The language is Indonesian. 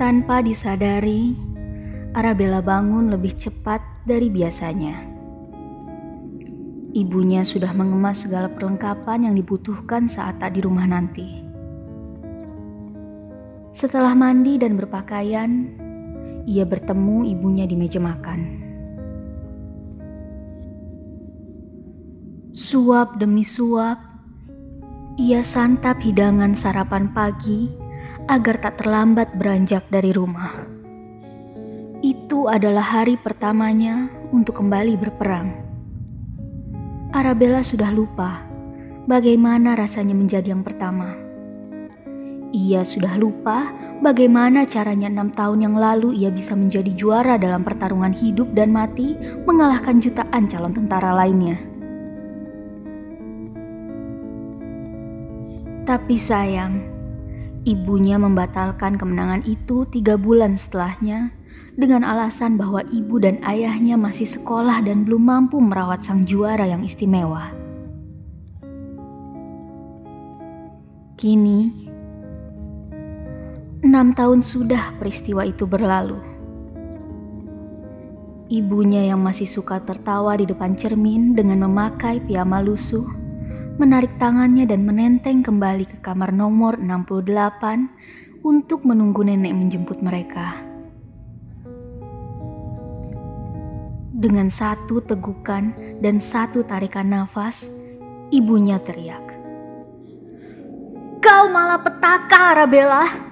Tanpa disadari, Arabella bangun lebih cepat dari biasanya. Ibunya sudah mengemas segala perlengkapan yang dibutuhkan saat tak di rumah nanti. Setelah mandi dan berpakaian, ia bertemu ibunya di meja makan. Suap demi suap, ia santap hidangan sarapan pagi agar tak terlambat beranjak dari rumah. Itu adalah hari pertamanya untuk kembali berperang. Arabella sudah lupa bagaimana rasanya menjadi yang pertama. Ia sudah lupa bagaimana caranya enam tahun yang lalu ia bisa menjadi juara dalam pertarungan hidup dan mati mengalahkan jutaan calon tentara lainnya. Tapi sayang, Ibunya membatalkan kemenangan itu tiga bulan setelahnya dengan alasan bahwa ibu dan ayahnya masih sekolah dan belum mampu merawat sang juara yang istimewa. Kini, enam tahun sudah peristiwa itu berlalu. Ibunya yang masih suka tertawa di depan cermin dengan memakai piyama lusuh menarik tangannya dan menenteng kembali ke kamar nomor 68 untuk menunggu nenek menjemput mereka. Dengan satu tegukan dan satu tarikan nafas, ibunya teriak. Kau malah petaka, Arabella.